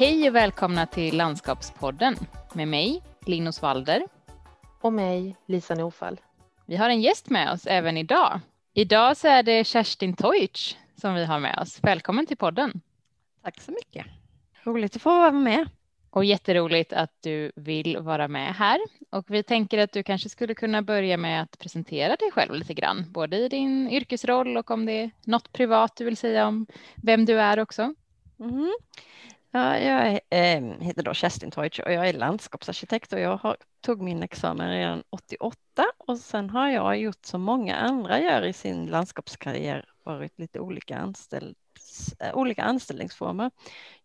Hej och välkomna till Landskapspodden med mig, Linus Walder. Och mig, Lisa Norfall. Vi har en gäst med oss även idag. Idag så är det Kerstin Teutsch som vi har med oss. Välkommen till podden. Tack så mycket. Roligt att få vara med. Och jätteroligt att du vill vara med här. Och vi tänker att du kanske skulle kunna börja med att presentera dig själv lite grann, både i din yrkesroll och om det är något privat du vill säga om vem du är också. Mm. Ja, jag ehm, heter då Kerstin Teutsch och jag är landskapsarkitekt och jag har, tog min examen redan 88 och sen har jag gjort som många andra gör i sin landskapskarriär varit lite olika, anställd, äh, eh, olika anställningsformer.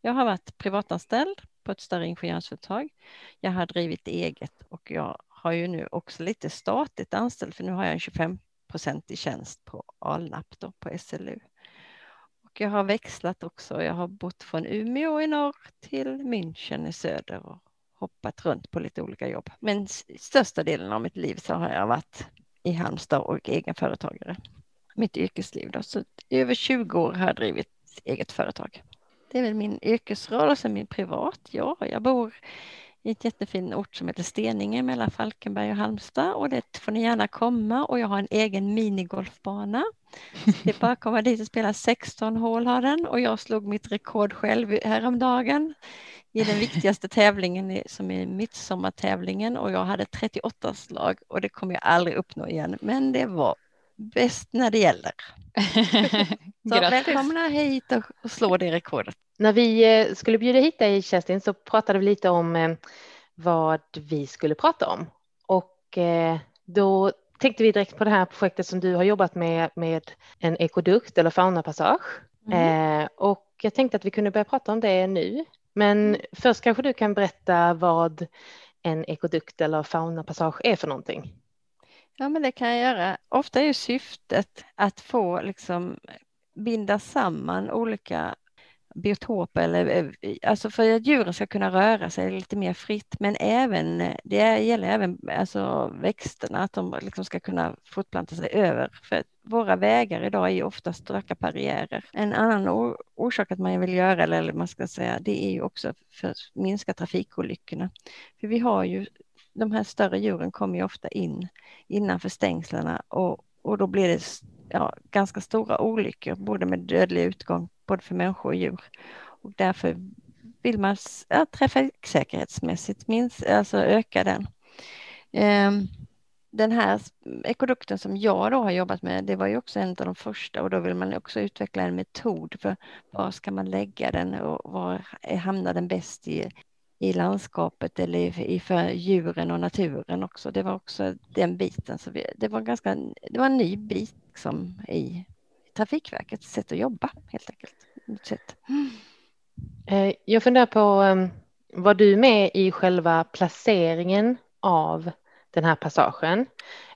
Jag har varit privatanställd på ett större ingenjörsföretag. Jag har drivit eget och jag har ju nu också lite statligt anställd för nu har jag en 25 procentig tjänst på Alnap då, på SLU. Och jag har växlat också. Jag har bott från Umeå i norr till München i söder och hoppat runt på lite olika jobb. Men största delen av mitt liv så har jag varit i Halmstad och egenföretagare. Mitt yrkesliv då. Så i över 20 år har jag drivit eget företag. Det är väl min yrkesroll och sen min privat. Ja, jag bor i ett jättefin ort som heter Steninge mellan Falkenberg och Halmstad. Och det får ni gärna komma. Och jag har en egen minigolfbana. Det är bara att komma dit och spela 16 hål har den och jag slog mitt rekord själv häromdagen i den viktigaste tävlingen som är midsommartävlingen. Och jag hade 38 slag och det kommer jag aldrig uppnå igen. Men det var bäst när det gäller. Så välkomna hit och slå det rekordet. När vi eh, skulle bjuda hit dig Kerstin så pratade vi lite om eh, vad vi skulle prata om och eh, då tänkte vi direkt på det här projektet som du har jobbat med med en ekodukt eller faunapassage mm. och jag tänkte att vi kunde börja prata om det nu. Men mm. först kanske du kan berätta vad en ekodukt eller faunapassage är för någonting. Ja, men det kan jag göra. Ofta är syftet att få liksom binda samman olika biotoper eller eh, alltså för att djuren ska kunna röra sig lite mer fritt. Men även det gäller även alltså växterna att de liksom ska kunna fortplanta sig över. För våra vägar idag är oftast raka barriärer. En annan orsak att man vill göra eller man ska säga det är ju också för att minska trafikolyckorna. För vi har ju de här större djuren kommer ju ofta in innanför stängslarna och, och då blir det ja, ganska stora olyckor, både med dödlig utgång, både för människor och djur. Och därför vill man ja, trafiksäkerhetsmässigt minst, alltså öka den. Ehm, den här ekodukten som jag då har jobbat med, det var ju också en av de första och då vill man också utveckla en metod för var ska man lägga den och var hamnar den bäst i, i landskapet eller i, för djuren och naturen också. Det var också den biten. Så vi, det var ganska, det var en ny bit liksom, i Trafikverkets sätt att jobba helt enkelt. Sätt. Eh, jag funderar på, ehm, var du med i själva placeringen av den här passagen?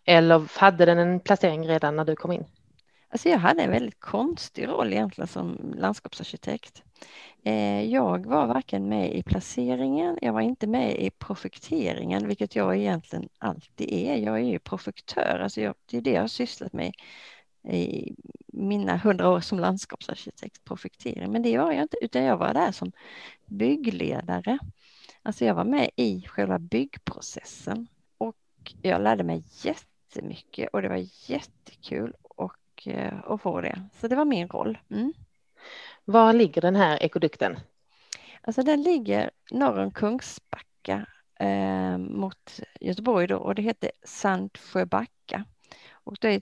Eller hade den en placering redan när du kom in? Alltså jag hade en väldigt konstig roll egentligen som landskapsarkitekt. Eh, jag var varken med i placeringen, jag var inte med i projekteringen, vilket jag egentligen alltid är. Jag är ju projektör, alltså jag, det är det jag har sysslat med i mina hundra år som landskapsarkitekt, projektering. Men det var jag inte, utan jag var där som byggledare. Alltså jag var med i själva byggprocessen och jag lärde mig jättemycket och det var jättekul och, och att få det. Så det var min roll. Mm. Var ligger den här ekodukten? Alltså den ligger norr om Kungsbacka eh, mot Göteborg då, och det heter Sandsjöbacka. Och det är,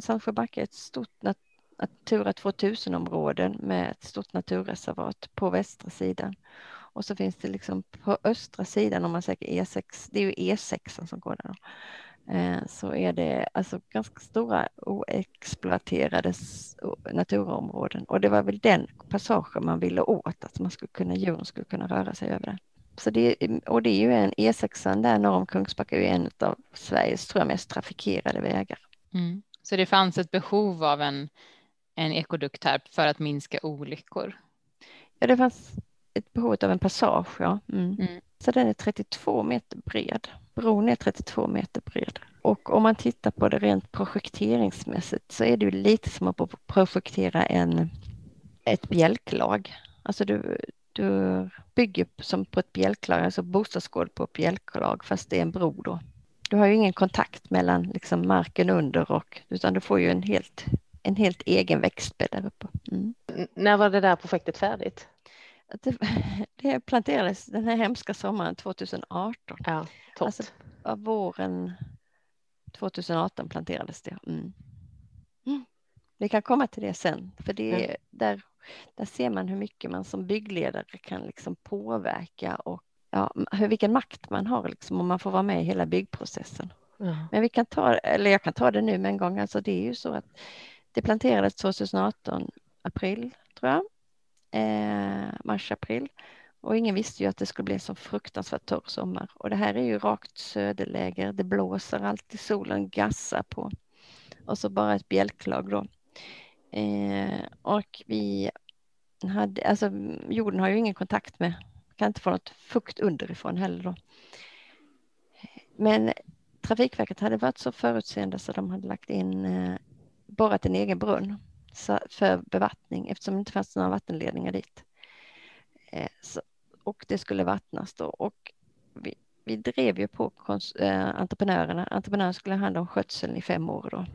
Sandsjöbacka är ett stort Natura 2000-område med ett stort naturreservat på västra sidan. Och så finns det liksom på östra sidan, om man säger E6, det är ju E6 som går där. Eh, så är det alltså ganska stora oexploaterade naturområden och det var väl den passagen man ville åt, att man skulle kunna, djuren skulle kunna röra sig över den. Så det, och det är ju en E6 där norr om Kungsbacka är en av Sveriges tror jag, mest trafikerade vägar. Mm. Så det fanns ett behov av en, en ekodukt här för att minska olyckor? Ja, det fanns ett behov av en passage, ja. Mm. Mm. Så den är 32 meter bred. Bron är 32 meter bred. Och om man tittar på det rent projekteringsmässigt så är det ju lite som att projektera en, ett bjälklag. Alltså du, du bygger som på ett bjälklag, alltså bostadsgård på ett bjälklag fast det är en bro då. Du har ju ingen kontakt mellan liksom marken under och utan du får ju en helt, en helt egen växtbädd där uppe. Mm. När var det där projektet färdigt? Det, det planterades den här hemska sommaren 2018. Ja, topp. Alltså, av våren 2018 planterades det. Mm. Mm. Vi kan komma till det sen, för det är, där, där ser man hur mycket man som byggledare kan liksom påverka och ja, hur, vilken makt man har liksom, om man får vara med i hela byggprocessen. Men vi kan ta, eller jag kan ta det nu med en gång, alltså det är ju så att det planterades 2018 april, tror jag, eh, mars-april. Och ingen visste ju att det skulle bli en så fruktansvärt torr sommar. Och det här är ju rakt söderläger, det blåser alltid, solen gassar på. Och så bara ett bjälklag då. Eh, och vi hade, alltså jorden har ju ingen kontakt med, kan inte få något fukt underifrån heller då. Men Trafikverket hade varit så förutseende så de hade lagt in, eh, borrat en egen brunn för bevattning eftersom det inte fanns några vattenledningar dit. Eh, så, och det skulle vattnas då och vi, vi drev ju på eh, entreprenörerna. Entreprenören skulle ha hand om skötseln i fem år då.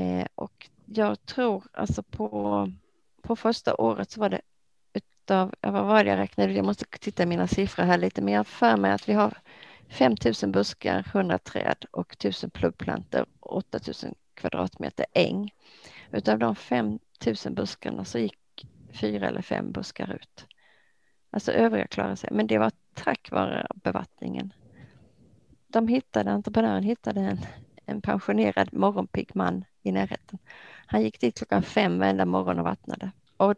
Eh, och jag tror alltså på, på första året så var det utav, vad var det jag räknade, jag måste titta i mina siffror här lite, men jag har för mig att vi har 5000 buskar, 100 träd och 1000 pluggplantor, 8000 kvadratmeter äng. Utav de 5 000 buskarna så gick fyra eller fem buskar ut. Alltså övriga klarade sig, men det var tack vare bevattningen. De hittade, entreprenören hittade en, en pensionerad morgonpigg man i närheten. Han gick dit klockan fem varenda morgon och vattnade. Och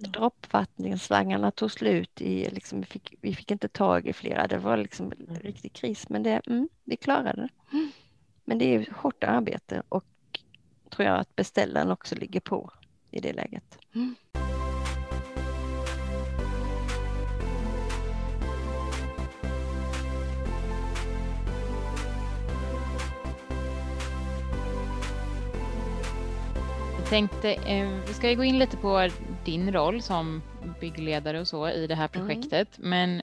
droppvattningsslangarna tog slut i, liksom, vi, fick, vi fick inte tag i flera, det var liksom en riktig kris, men det, mm, vi klarade det. Men det är hårt arbete och tror jag att beställaren också ligger på i det läget. Mm. tänkte, eh, vi ska gå in lite på din roll som byggledare och så i det här mm. projektet. Mm. Men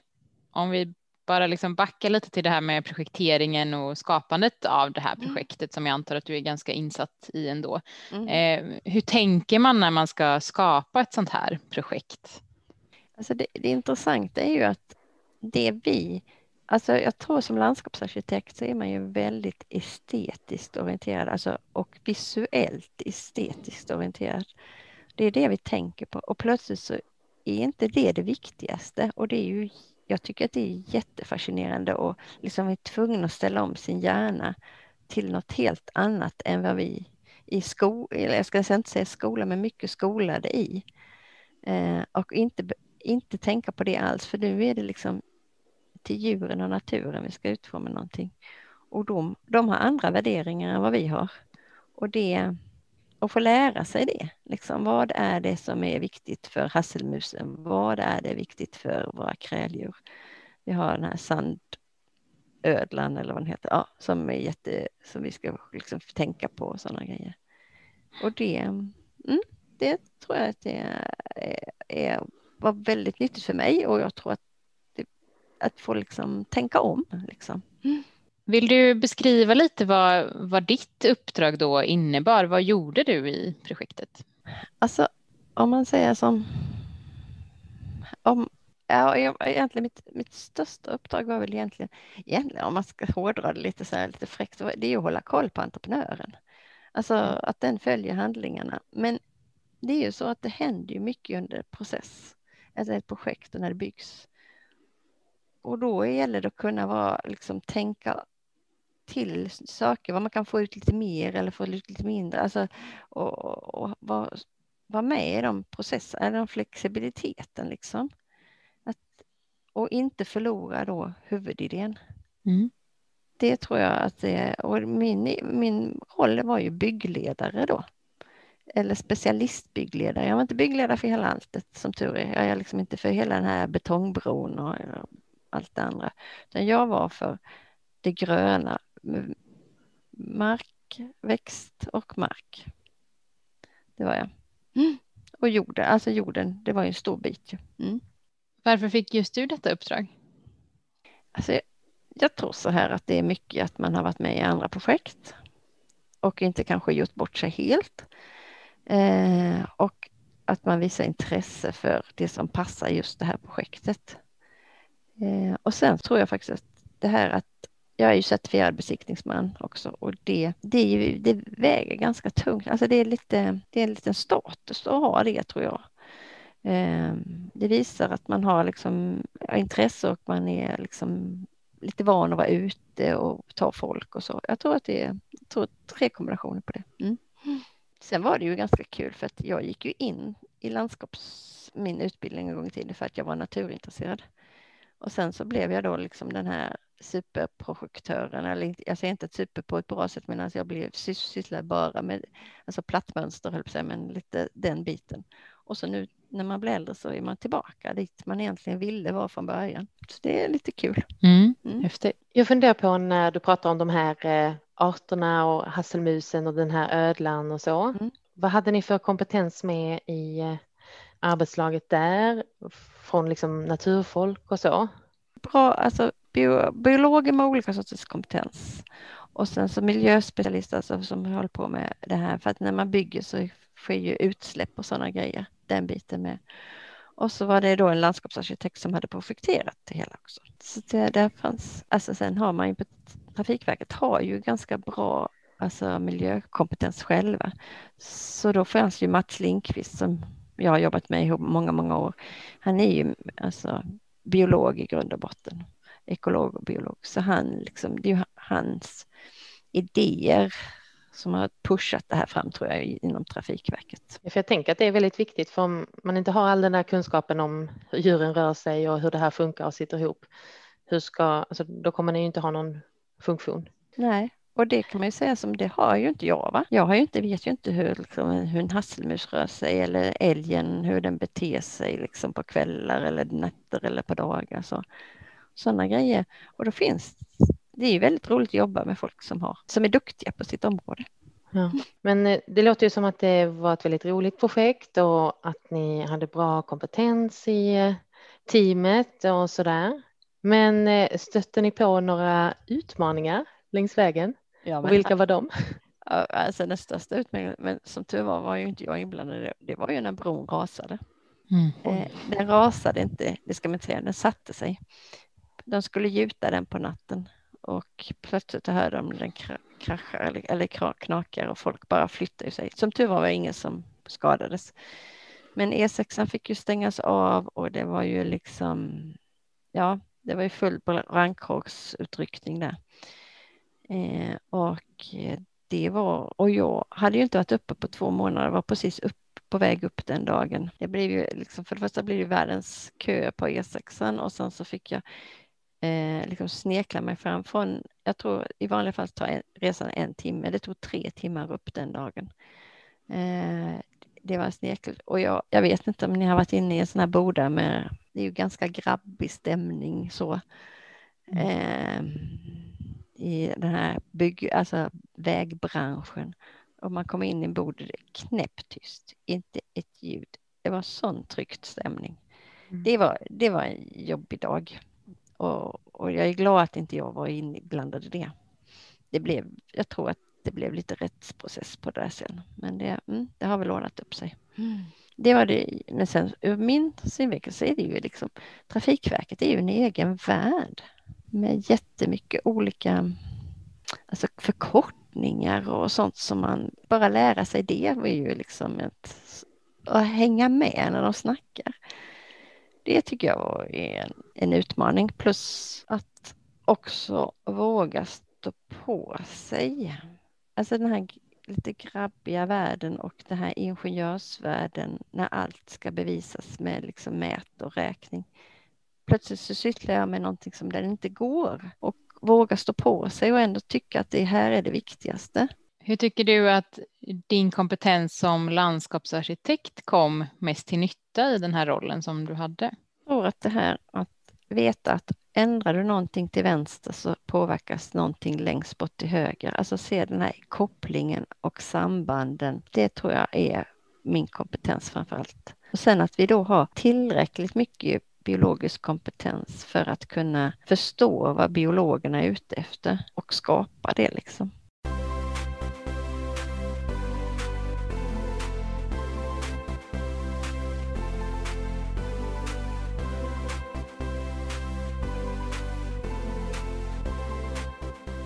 om vi bara liksom backar lite till det här med projekteringen och skapandet av det här mm. projektet mm. som jag antar att du är ganska insatt i ändå. Mm. Eh, hur tänker man när man ska skapa ett sånt här projekt? Alltså det, det intressanta är ju att det vi Alltså jag tror som landskapsarkitekt så är man ju väldigt estetiskt orienterad alltså, och visuellt estetiskt orienterad. Det är det vi tänker på och plötsligt så är inte det det viktigaste och det är ju, jag tycker att det är jättefascinerande och liksom är tvungen att ställa om sin hjärna till något helt annat än vad vi i skolan, eller jag ska inte säga skola, men mycket skolade i. Eh, och inte, inte tänka på det alls, för nu är det liksom till djuren och naturen vi ska utforma någonting. Och de, de har andra värderingar än vad vi har. Och det och få lära sig det. Liksom, vad är det som är viktigt för hasselmusen? Vad är det viktigt för våra kräldjur? Vi har den här sandödlan eller vad den heter, ja, som är jätte, som vi ska liksom tänka på och sådana grejer. Och det, mm, det tror jag att det är, är, var väldigt nyttigt för mig och jag tror att att få liksom tänka om. Liksom. Mm. Vill du beskriva lite vad, vad ditt uppdrag då innebar? Vad gjorde du i projektet? Alltså, om man säger som... Om, ja, egentligen mitt, mitt största uppdrag var väl egentligen, egentligen, om man ska hårdra det lite så här lite fräckt, det är att hålla koll på entreprenören. Alltså att den följer handlingarna. Men det är ju så att det händer ju mycket under process, alltså ett projekt och när det byggs och då gäller det att kunna vara, liksom, tänka till saker, vad man kan få ut lite mer eller få ut lite mindre. Alltså, och, och vara var med i de processerna, den flexibiliteten liksom. Att, och inte förlora då huvudidén. Mm. Det tror jag att det är, och min, min roll var ju byggledare då. Eller specialistbyggledare. Jag var inte byggledare för hela alltet som tur är. Jag är liksom inte för hela den här betongbron och allt det andra. Utan jag var för det gröna, mark, växt och mark. Det var jag. Mm. Och jorden, alltså jorden, det var ju en stor bit. Mm. Varför fick just du detta uppdrag? Alltså, jag tror så här att det är mycket att man har varit med i andra projekt och inte kanske gjort bort sig helt. Eh, och att man visar intresse för det som passar just det här projektet. Eh, och sen tror jag faktiskt att det här att jag är ju certifierad besiktningsman också och det, det, är ju, det väger ganska tungt. Alltså det är lite, det är en liten status att ha det tror jag. Ehm, det visar att man har liksom intresse och man är liksom lite van att vara ute och ta folk och så. Jag tror att det är tror tre kombinationer på det. Mm. Sen var det ju ganska kul för att jag gick ju in i landskaps, min utbildning en gång i tiden för att jag var naturintresserad. Och sen så blev jag då liksom den här superprojektören, eller jag säger inte super på ett bra sätt, men alltså jag blev sysslad bara med alltså plattmönster, höll på sig, men lite den biten. Och så nu när man blir äldre så är man tillbaka dit man egentligen ville vara från början. Så det är lite kul. Mm, mm. Häftigt. Jag funderar på när du pratar om de här eh, arterna och hasselmusen och den här ödlan och så. Mm. Vad hade ni för kompetens med i eh, arbetslaget där från liksom naturfolk och så? Bra, alltså bio, biologer med olika sorters kompetens och sen så miljöspecialister alltså, som håller på med det här för att när man bygger så sker ju utsläpp och sådana grejer, den biten med. Och så var det då en landskapsarkitekt som hade projekterat det hela också. Så det, där fanns, alltså sen har man ju, Trafikverket har ju ganska bra alltså miljökompetens själva. Så då fanns ju Mats Lindqvist som jag har jobbat med i många, många år. Han är ju alltså biolog i grund och botten, ekolog och biolog. Så han liksom, det är ju hans idéer som har pushat det här fram tror jag inom Trafikverket. För jag tänker att det är väldigt viktigt för om man inte har all den här kunskapen om hur djuren rör sig och hur det här funkar och sitter ihop, hur ska, alltså, då kommer ni ju inte ha någon funktion. Nej, och det kan man ju säga som det har ju inte jag. Va? Jag har ju inte, vet ju inte hur, liksom, hur en hasselmus rör sig eller älgen, hur den beter sig liksom, på kvällar eller nätter eller på dagar. Så, sådana grejer. Och då finns det är ju väldigt roligt att jobba med folk som, har, som är duktiga på sitt område. Ja. Men eh, det låter ju som att det var ett väldigt roligt projekt och att ni hade bra kompetens i eh, teamet och så där. Men eh, stötte ni på några utmaningar längs vägen? Ja, och vilka var de? Alltså den största utmaningen, men som tur var var ju inte jag inblandad det var ju när bron rasade. Mm. Den rasade inte, det ska man inte säga, den satte sig. De skulle gjuta den på natten och plötsligt hörde de den kraschar eller, eller knakar och folk bara flyttar sig. Som tur var var det ingen som skadades. Men E6 fick ju stängas av och det var ju liksom, ja, det var ju full brandkårsutryckning där. Eh, och det var, och jag hade ju inte varit uppe på två månader, var precis upp, på väg upp den dagen. Det blev ju liksom, för det första blev det världens kö på E6 och sen så fick jag eh, liksom snekla mig fram från, jag tror i vanliga fall tar resan en timme, det tog tre timmar upp den dagen. Eh, det var snekel och jag, jag vet inte om ni har varit inne i en sån här bodar med, det är ju ganska grabbig stämning så. Eh, i den här bygg, alltså vägbranschen. Och man kommer in i det är knäpptyst, inte ett ljud. Det var sån tryckt stämning. Mm. Det, var, det var en jobbig dag. Och, och, jag är glad att inte jag var inblandad i det. Det blev, jag tror att det blev lite rättsprocess på det där sen, men det, mm, det har väl ordnat upp sig. Mm. Det var det, men sen ur min synvinkel så är det ju liksom Trafikverket är ju en egen värld med jättemycket olika alltså förkortningar och sånt som man bara lära sig det var ju liksom ett att hänga med när de snackar det tycker jag är en, en utmaning. Plus att också våga stå på sig. Alltså den här lite grabbiga världen och den här ingenjörsvärlden när allt ska bevisas med liksom mät och räkning. Plötsligt så sysslar jag med någonting som det inte går och våga stå på sig och ändå tycka att det här är det viktigaste. Hur tycker du att din kompetens som landskapsarkitekt kom mest till nytta i den här rollen som du hade? Jag tror att det här att veta att ändrar du någonting till vänster så påverkas någonting längst bort till höger. Alltså se den här kopplingen och sambanden. Det tror jag är min kompetens framför allt. Och sen att vi då har tillräckligt mycket biologisk kompetens för att kunna förstå vad biologerna är ute efter och skapa det liksom.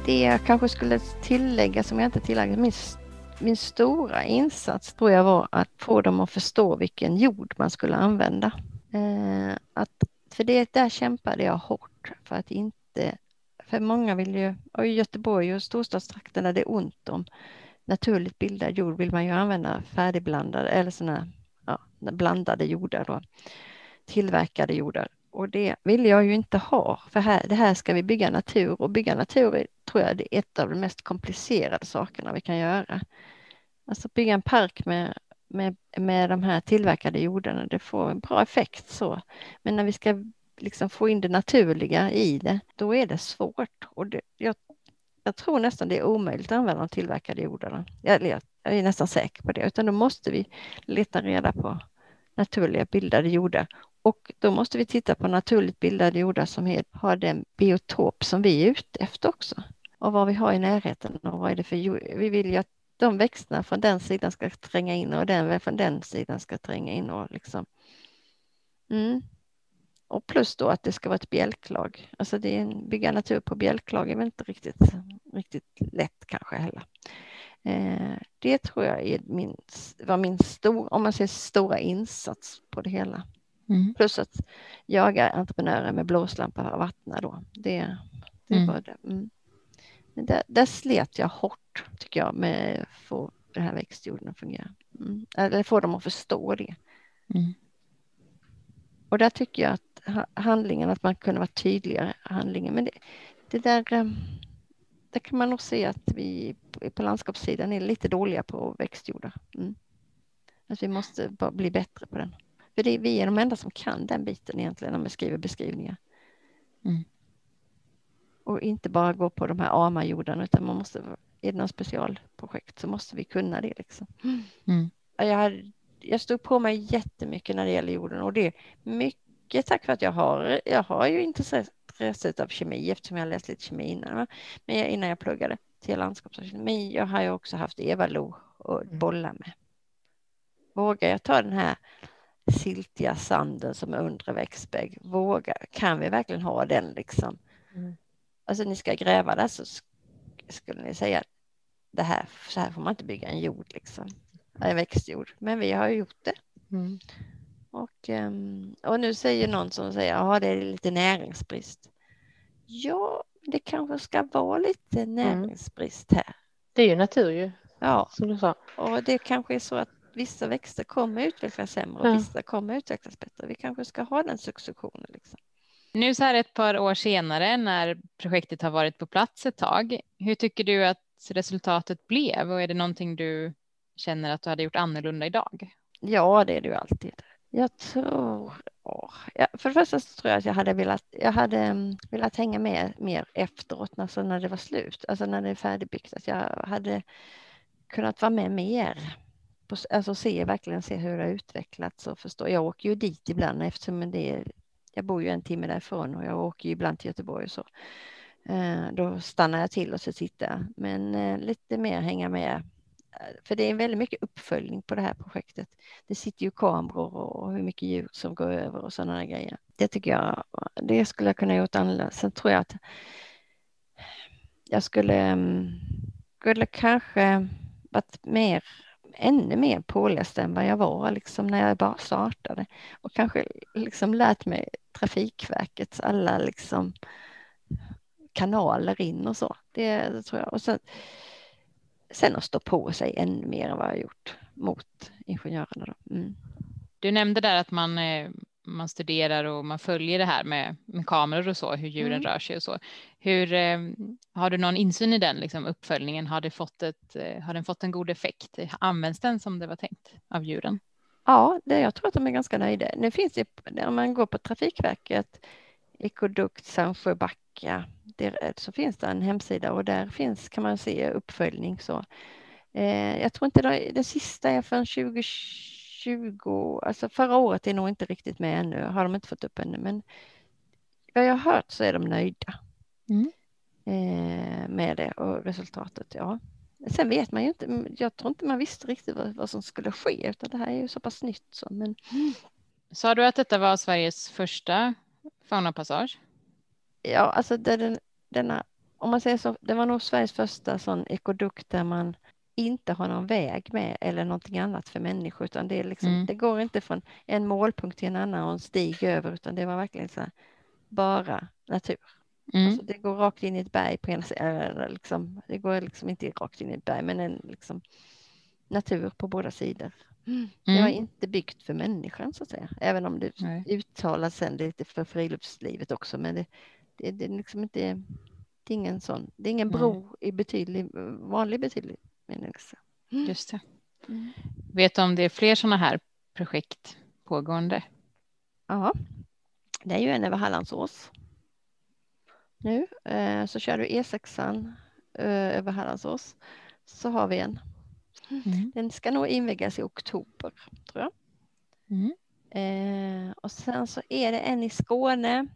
Det jag kanske skulle tillägga som jag inte tillagt, min, min stora insats tror jag var att få dem att förstå vilken jord man skulle använda. Eh, att, för det där kämpade jag hårt för att inte, för många vill ju, och i Göteborg och storstadstrakterna det är ont om naturligt bildad jord vill man ju använda färdigblandade eller sådana ja, blandade jordar då, tillverkade jordar. Och det vill jag ju inte ha, för här, det här ska vi bygga natur och bygga natur är, tror jag det är ett av de mest komplicerade sakerna vi kan göra. Alltså bygga en park med, med, med de här tillverkade jordarna, det får en bra effekt så. Men när vi ska liksom få in det naturliga i det, då är det svårt. Och det, jag, jag tror nästan det är omöjligt att använda de tillverkade jordarna. Jag, jag är nästan säker på det, utan då måste vi leta reda på naturliga bildade jordar och då måste vi titta på naturligt bildade jordar som har den biotop som vi är ute efter också. Och vad vi har i närheten och vad är det för jord. Vi vill ju att de växterna från den sidan ska tränga in och den från den sidan ska tränga in och liksom. Mm. Och plus då att det ska vara ett bjälklag. Alltså det är en bygga natur på bjälklag är väl inte riktigt, riktigt lätt kanske heller. Eh, det tror jag är min, var min stor, om man säger stora insats på det hela. Mm. Plus att jaga entreprenörer med blåslampa och vattna då. Det, det mm. var det. Mm. Men där, där slet jag hårt tycker jag med att få den här växtjorden att fungera. Mm. Eller få dem att förstå det. Mm. Och där tycker jag att handlingen, att man kunde vara tydligare handlingen. Men det, det där, eh, där kan man nog se att vi på landskapssidan är lite dåliga på växtjordar. Mm. Att vi måste bli bättre på den. För det, vi är de enda som kan den biten egentligen när man skriver beskrivningar. Mm. Och inte bara gå på de här AMA-jordarna utan man måste, är det något specialprojekt så måste vi kunna det. Liksom. Mm. Jag, jag stod på mig jättemycket när det gäller jorden och det är mycket tack vare att jag har, jag har ju intresset av kemi eftersom jag läst lite kemi innan, men jag, innan jag pluggade till landskapsarkitekt. Men jag har ju också haft Eva-Lo att mm. bolla med. Vågar jag ta den här siltiga sanden som är undre växtbägg. Våga, kan vi verkligen ha den liksom? Mm. Alltså ni ska gräva där så skulle ni säga det här, så här får man inte bygga en jord liksom. En växtjord. Men vi har gjort det. Mm. Och, ehm, och nu säger någon som säger att det är lite näringsbrist. Ja, det kanske ska vara lite mm. näringsbrist här. Det är ju natur ju. Ja, som du sa. Och det kanske är så att vissa växter kommer utvecklas sämre och ja. vissa kommer utvecklas bättre. Vi kanske ska ha den successionen. Liksom. Nu så här ett par år senare när projektet har varit på plats ett tag, hur tycker du att resultatet blev och är det någonting du känner att du hade gjort annorlunda idag? Ja, det är det ju alltid. Jag tror, ja, för det första så tror jag att jag hade velat, jag hade um, velat hänga med mer efteråt, alltså när det var slut, alltså när det är färdigbyggt, att jag hade kunnat vara med mer alltså se, verkligen se hur det har utvecklats och förstå. Jag åker ju dit ibland eftersom det är, jag bor ju en timme därifrån och jag åker ju ibland till Göteborg och så. Eh, då stannar jag till och så tittar jag, men eh, lite mer hänga med. Eh, för det är väldigt mycket uppföljning på det här projektet. Det sitter ju kameror och hur mycket djur som går över och sådana grejer. Det tycker jag, det skulle jag kunna gjort annorlunda. Sen tror jag att jag skulle, mm, skulle kanske varit mer ännu mer påläst än vad jag var liksom när jag bara startade och kanske liksom lärt mig Trafikverkets alla liksom kanaler in och så. Det, det tror jag. Och sen, sen att stå på sig ännu mer än vad jag gjort mot ingenjörerna. Mm. Du nämnde där att man eh, man studerar och man följer det här med, med kameror och så, hur djuren mm. rör sig och så. Hur, eh, har du någon insyn i den liksom, uppföljningen? Har, det fått ett, eh, har den fått en god effekt? Används den som det var tänkt av djuren? Ja, det, jag tror att de är ganska nöjda. Nu finns det, när man går på Trafikverket, Ekodukt Sandsjöbacka, så finns det en hemsida och där finns, kan man se uppföljning. Så. Eh, jag tror inte det, det sista är förrän 20 20, alltså förra året är nog inte riktigt med ännu, har de inte fått upp ännu, men vad jag har hört så är de nöjda mm. eh, med det och resultatet. Ja. Sen vet man ju inte, jag tror inte man visste riktigt vad, vad som skulle ske, utan det här är ju så pass nytt. Så, men... Sa du att detta var Sveriges första faunapassage? Ja, alltså den, denna, om man säger så, det var nog Sveriges första sån ekodukt där man inte har någon väg med eller någonting annat för människor, utan det, är liksom, mm. det går inte från en målpunkt till en annan och en stig över, utan det var verkligen så här, bara natur. Mm. Alltså det går rakt in i ett berg på ena sidan, liksom, det går liksom inte rakt in i ett berg, men en liksom, natur på båda sidor. Mm. Det var mm. inte byggt för människan så att säga, även om det Nej. uttalas sen lite för friluftslivet också, men det, det, det är liksom inte det är ingen sån, det är ingen bro Nej. i betydlig, vanlig betydlig bemyndigelse. Mm. Just det. Mm. Vet du om det är fler sådana här projekt pågående? Ja, det är ju en över Hallandsås. Nu eh, så kör du E6 eh, över Hallandsås så har vi en. Mm. Den ska nog invigas i oktober tror jag. Mm. Eh, och sen så är det en i Skåne.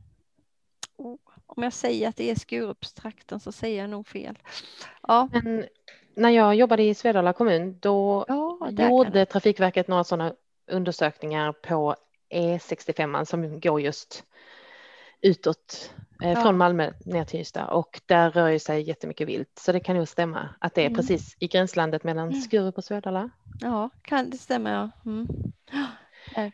Oh, om jag säger att det är Skurupstrakten så säger jag nog fel. Ja. Men när jag jobbade i Svedala kommun då ja, gjorde Trafikverket några sådana undersökningar på E65 som går just utåt eh, ja. från Malmö ner till Ystad och där rör sig jättemycket vilt så det kan nog stämma att det är mm. precis i gränslandet mellan mm. Skurup och Svedala. Ja, kan det stämma ja. Mm.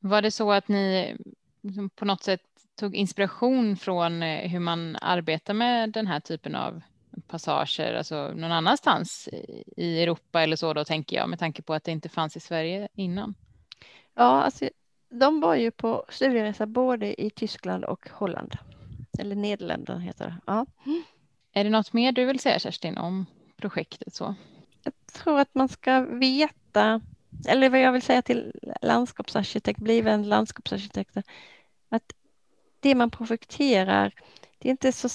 Var det så att ni liksom på något sätt tog inspiration från eh, hur man arbetar med den här typen av passager, alltså någon annanstans i Europa eller så då tänker jag med tanke på att det inte fanns i Sverige innan. Ja, alltså, de var ju på studieresa både i Tyskland och Holland. Eller Nederländerna heter det. Ja. Är det något mer du vill säga Kerstin om projektet så? Jag tror att man ska veta, eller vad jag vill säga till landskapsarkitekt, blivande landskapsarkitekter, att det man projekterar, det är inte så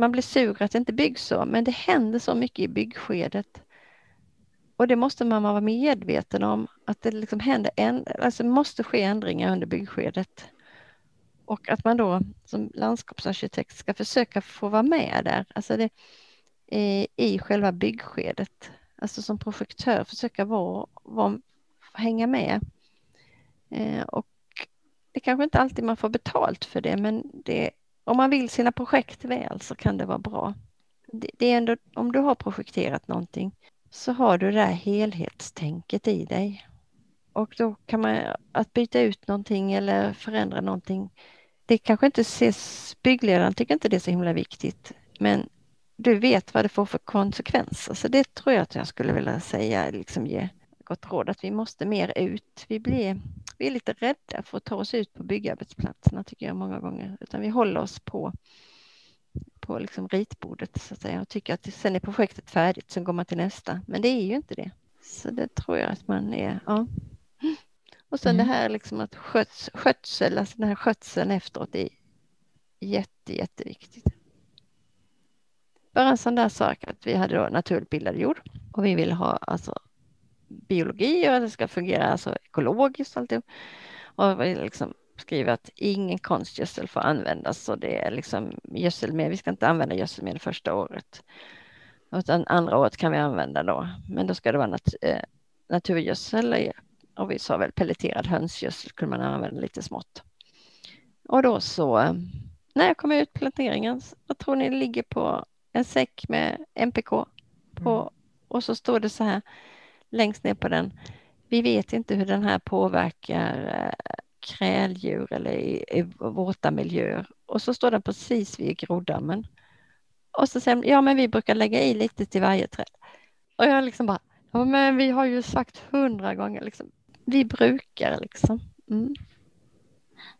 man blir sur att det inte byggs så, men det händer så mycket i byggskedet. Och det måste man vara medveten om, att det liksom händer en, alltså måste ske ändringar under byggskedet. Och att man då som landskapsarkitekt ska försöka få vara med där, alltså det, i, i själva byggskedet. Alltså som projektör försöka vara, vara, hänga med. Eh, och det kanske inte alltid man får betalt för det, men det om man vill sina projekt väl så kan det vara bra. Det, det är ändå, om du har projekterat någonting så har du det här helhetstänket i dig. Och då kan man, att byta ut någonting eller förändra någonting, det kanske inte ses, byggledaren tycker inte det är så himla viktigt, men du vet vad det får för konsekvenser. Så det tror jag att jag skulle vilja säga, liksom ge gott råd, att vi måste mer ut. Vi blir vi är lite rädda för att ta oss ut på byggarbetsplatserna tycker jag många gånger, utan vi håller oss på, på liksom ritbordet så att säga och tycker att sen är projektet färdigt, så går man till nästa. Men det är ju inte det. Så det tror jag att man är, ja. Och sen mm. det här liksom att sköts, skötsel, alltså den här skötseln efteråt är jätte, jätteviktigt. Bara en sån där sak att vi hade då naturligt bildad jord och vi vill ha alltså biologi och det ska fungera alltså ekologiskt. Alltid. Och liksom skriver att ingen konstgödsel får användas och det är liksom gödselmedel. Vi ska inte använda gödselmedel första året. Utan andra året kan vi använda då. Men då ska det vara nat eh, naturgödsel och vi sa väl pelleterad hönsgödsel kunde man använda lite smått. Och då så när jag kom ut planteringen, jag tror ni ligger på en säck med MPK på, mm. och så står det så här längst ner på den. Vi vet inte hur den här påverkar eh, kräldjur eller i, i våta miljöer. Och så står den precis vid groddammen. Och så säger ja men vi brukar lägga i lite till varje träd. Och jag liksom bara, ja men vi har ju sagt hundra gånger liksom, vi brukar liksom. Mm.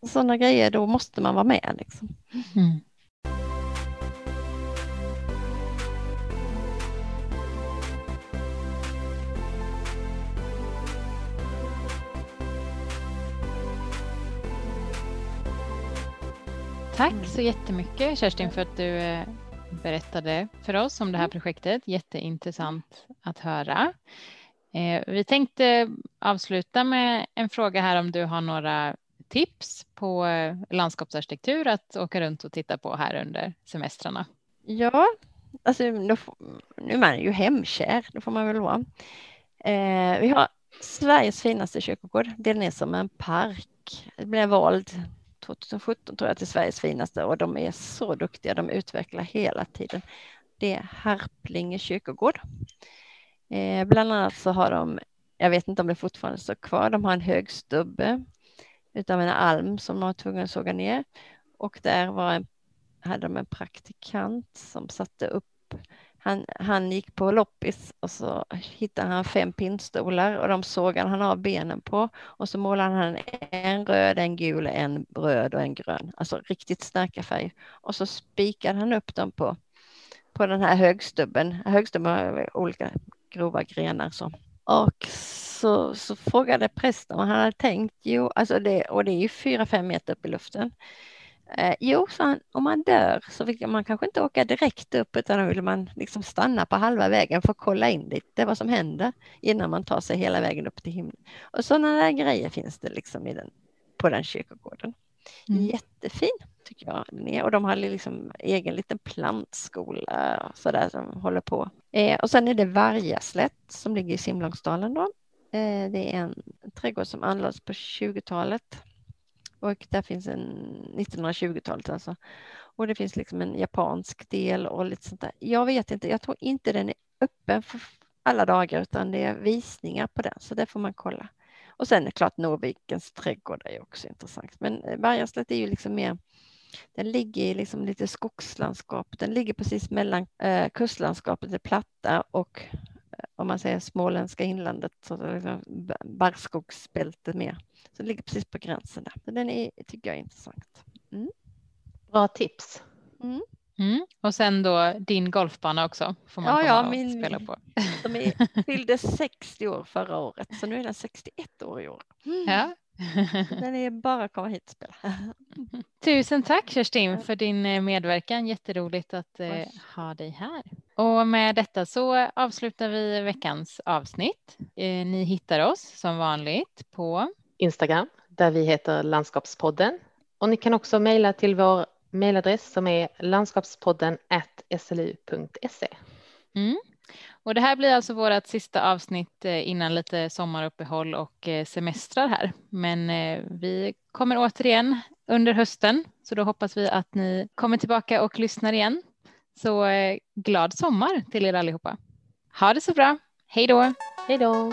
Sådana grejer, då måste man vara med liksom. Mm. Tack så jättemycket Kerstin för att du eh, berättade för oss om det här mm. projektet. Jätteintressant att höra. Eh, vi tänkte avsluta med en fråga här om du har några tips på eh, landskapsarkitektur att åka runt och titta på här under semestrarna? Ja, alltså nu är man ju hemkär, det får man väl vara. Eh, vi har Sveriges finaste kyrkogård. Den är som en park. Det blev vald 2017 tror jag till Sveriges finaste och de är så duktiga. De utvecklar hela tiden. Det är Harplinge kyrkogård. Eh, bland annat så har de, jag vet inte om det fortfarande står kvar, de har en hög stubbe utav en alm som de var tvungna att såga ner och där var en, hade de en praktikant som satte upp han, han gick på loppis och så hittade han fem pinnstolar och de sågade han av benen på och så målade han en röd, en gul, en röd och en grön. Alltså riktigt starka färger. Och så spikade han upp dem på, på den här högstubben. Högstubben har olika grova grenar så. Och så, så frågade prästen vad han hade tänkt. Jo, alltså det, och det är ju fyra, fem meter upp i luften. Eh, jo, sa han, om man dör så vill man kanske inte åka direkt upp utan då vill man liksom stanna på halva vägen för att kolla in lite vad som händer innan man tar sig hela vägen upp till himlen. Och sådana där grejer finns det liksom i den, på den kyrkogården. Mm. Jättefin tycker jag. Och de har liksom egen liten plantskola så där som håller på. Eh, och sen är det Vargaslätt som ligger i Simlångsdalen då. Eh, det är en trädgård som anlades på 20-talet och där finns en 1920-talet alltså. Och det finns liksom en japansk del och lite sånt där. Jag vet inte, jag tror inte den är öppen för alla dagar utan det är visningar på den så det får man kolla. Och sen är det klart Norvikens trädgård är också intressant. Men eh, Bergaslätt är ju liksom mer den ligger i liksom lite skogslandskap. Den ligger precis mellan eh, kustlandskapet, det platta och om man säger småländska inlandet, så liksom barrskogsbältet mer. Så det ligger precis på gränsen där. Så den är, tycker jag är intressant. Mm. Bra tips. Mm. Mm. Och sen då din golfbana också får man ja, ja, och min, spela på. De är, fyllde 60 år förra året så nu är den 61 år i år. Ja. Den är bara att komma hit och spela. Tusen tack Kerstin för din eh, medverkan. Jätteroligt att eh, ha dig här. Och med detta så avslutar vi veckans avsnitt. Eh, ni hittar oss som vanligt på Instagram där vi heter Landskapspodden och ni kan också mejla till vår mejladress som är landskapspodden slu.se. Mm. Och det här blir alltså vårt sista avsnitt eh, innan lite sommaruppehåll och eh, semestrar här. Men eh, vi kommer återigen under hösten, så då hoppas vi att ni kommer tillbaka och lyssnar igen. Så glad sommar till er allihopa. Ha det så bra. Hej då! Hej då!